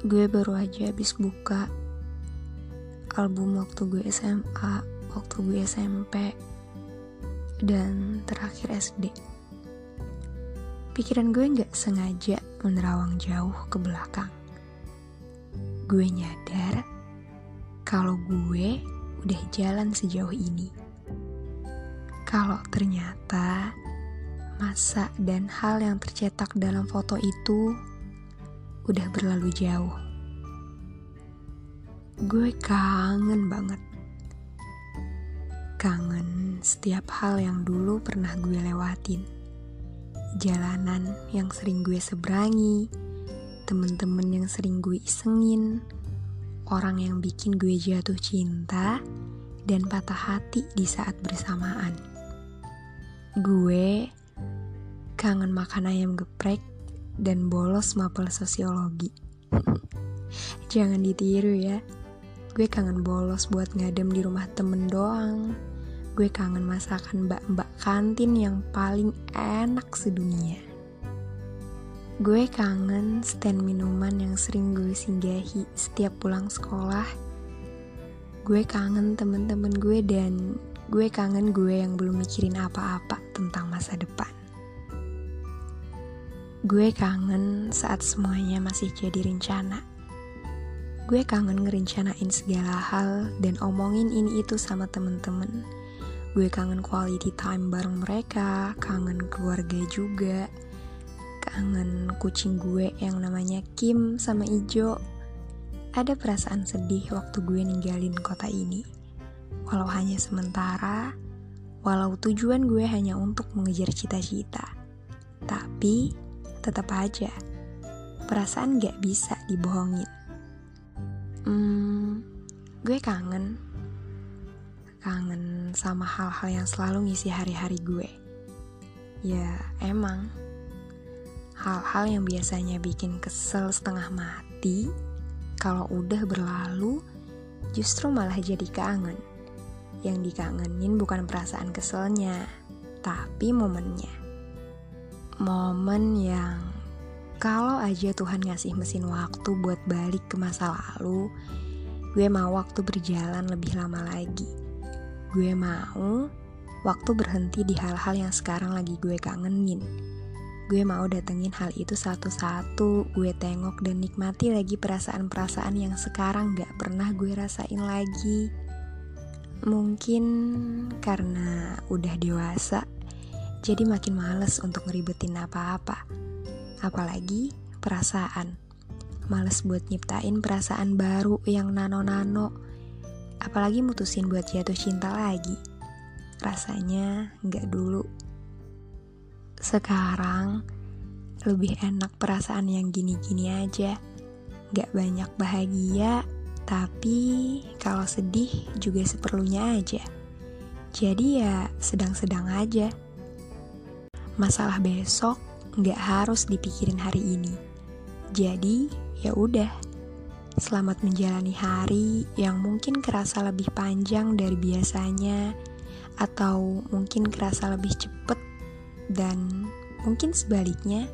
Gue baru aja habis buka album waktu gue SMA, waktu gue SMP, dan terakhir SD. Pikiran gue gak sengaja menerawang jauh ke belakang. Gue nyadar kalau gue udah jalan sejauh ini. Kalau ternyata masa dan hal yang tercetak dalam foto itu udah berlalu jauh. Gue kangen banget. Kangen setiap hal yang dulu pernah gue lewatin. Jalanan yang sering gue seberangi, temen-temen yang sering gue isengin, orang yang bikin gue jatuh cinta, dan patah hati di saat bersamaan. Gue kangen makan ayam geprek dan bolos mapel sosiologi. Jangan ditiru ya. Gue kangen bolos buat ngadem di rumah temen doang. Gue kangen masakan mbak-mbak kantin yang paling enak sedunia. Gue kangen stand minuman yang sering gue singgahi setiap pulang sekolah. Gue kangen temen-temen gue dan gue kangen gue yang belum mikirin apa-apa tentang masa depan. Gue kangen saat semuanya masih jadi rencana. Gue kangen ngerencanain segala hal dan omongin ini itu sama temen-temen. Gue kangen quality time bareng mereka, kangen keluarga juga. Kangen kucing gue yang namanya Kim sama Ijo. Ada perasaan sedih waktu gue ninggalin kota ini. Walau hanya sementara, walau tujuan gue hanya untuk mengejar cita-cita. Tapi tetap aja perasaan gak bisa dibohongin. Hmm, gue kangen, kangen sama hal-hal yang selalu ngisi hari-hari gue. Ya emang, hal-hal yang biasanya bikin kesel setengah mati, kalau udah berlalu, justru malah jadi kangen. Yang dikangenin bukan perasaan keselnya, tapi momennya momen yang kalau aja Tuhan ngasih mesin waktu buat balik ke masa lalu, gue mau waktu berjalan lebih lama lagi. Gue mau waktu berhenti di hal-hal yang sekarang lagi gue kangenin. Gue mau datengin hal itu satu-satu, gue tengok dan nikmati lagi perasaan-perasaan yang sekarang gak pernah gue rasain lagi. Mungkin karena udah dewasa, jadi makin males untuk ngeribetin apa-apa. Apalagi perasaan. Males buat nyiptain perasaan baru yang nano-nano. Apalagi mutusin buat jatuh cinta lagi. Rasanya nggak dulu. Sekarang lebih enak perasaan yang gini-gini aja. Gak banyak bahagia, tapi kalau sedih juga seperlunya aja. Jadi ya sedang-sedang aja. Masalah besok nggak harus dipikirin hari ini. Jadi, ya udah. Selamat menjalani hari yang mungkin kerasa lebih panjang dari biasanya atau mungkin kerasa lebih cepet dan mungkin sebaliknya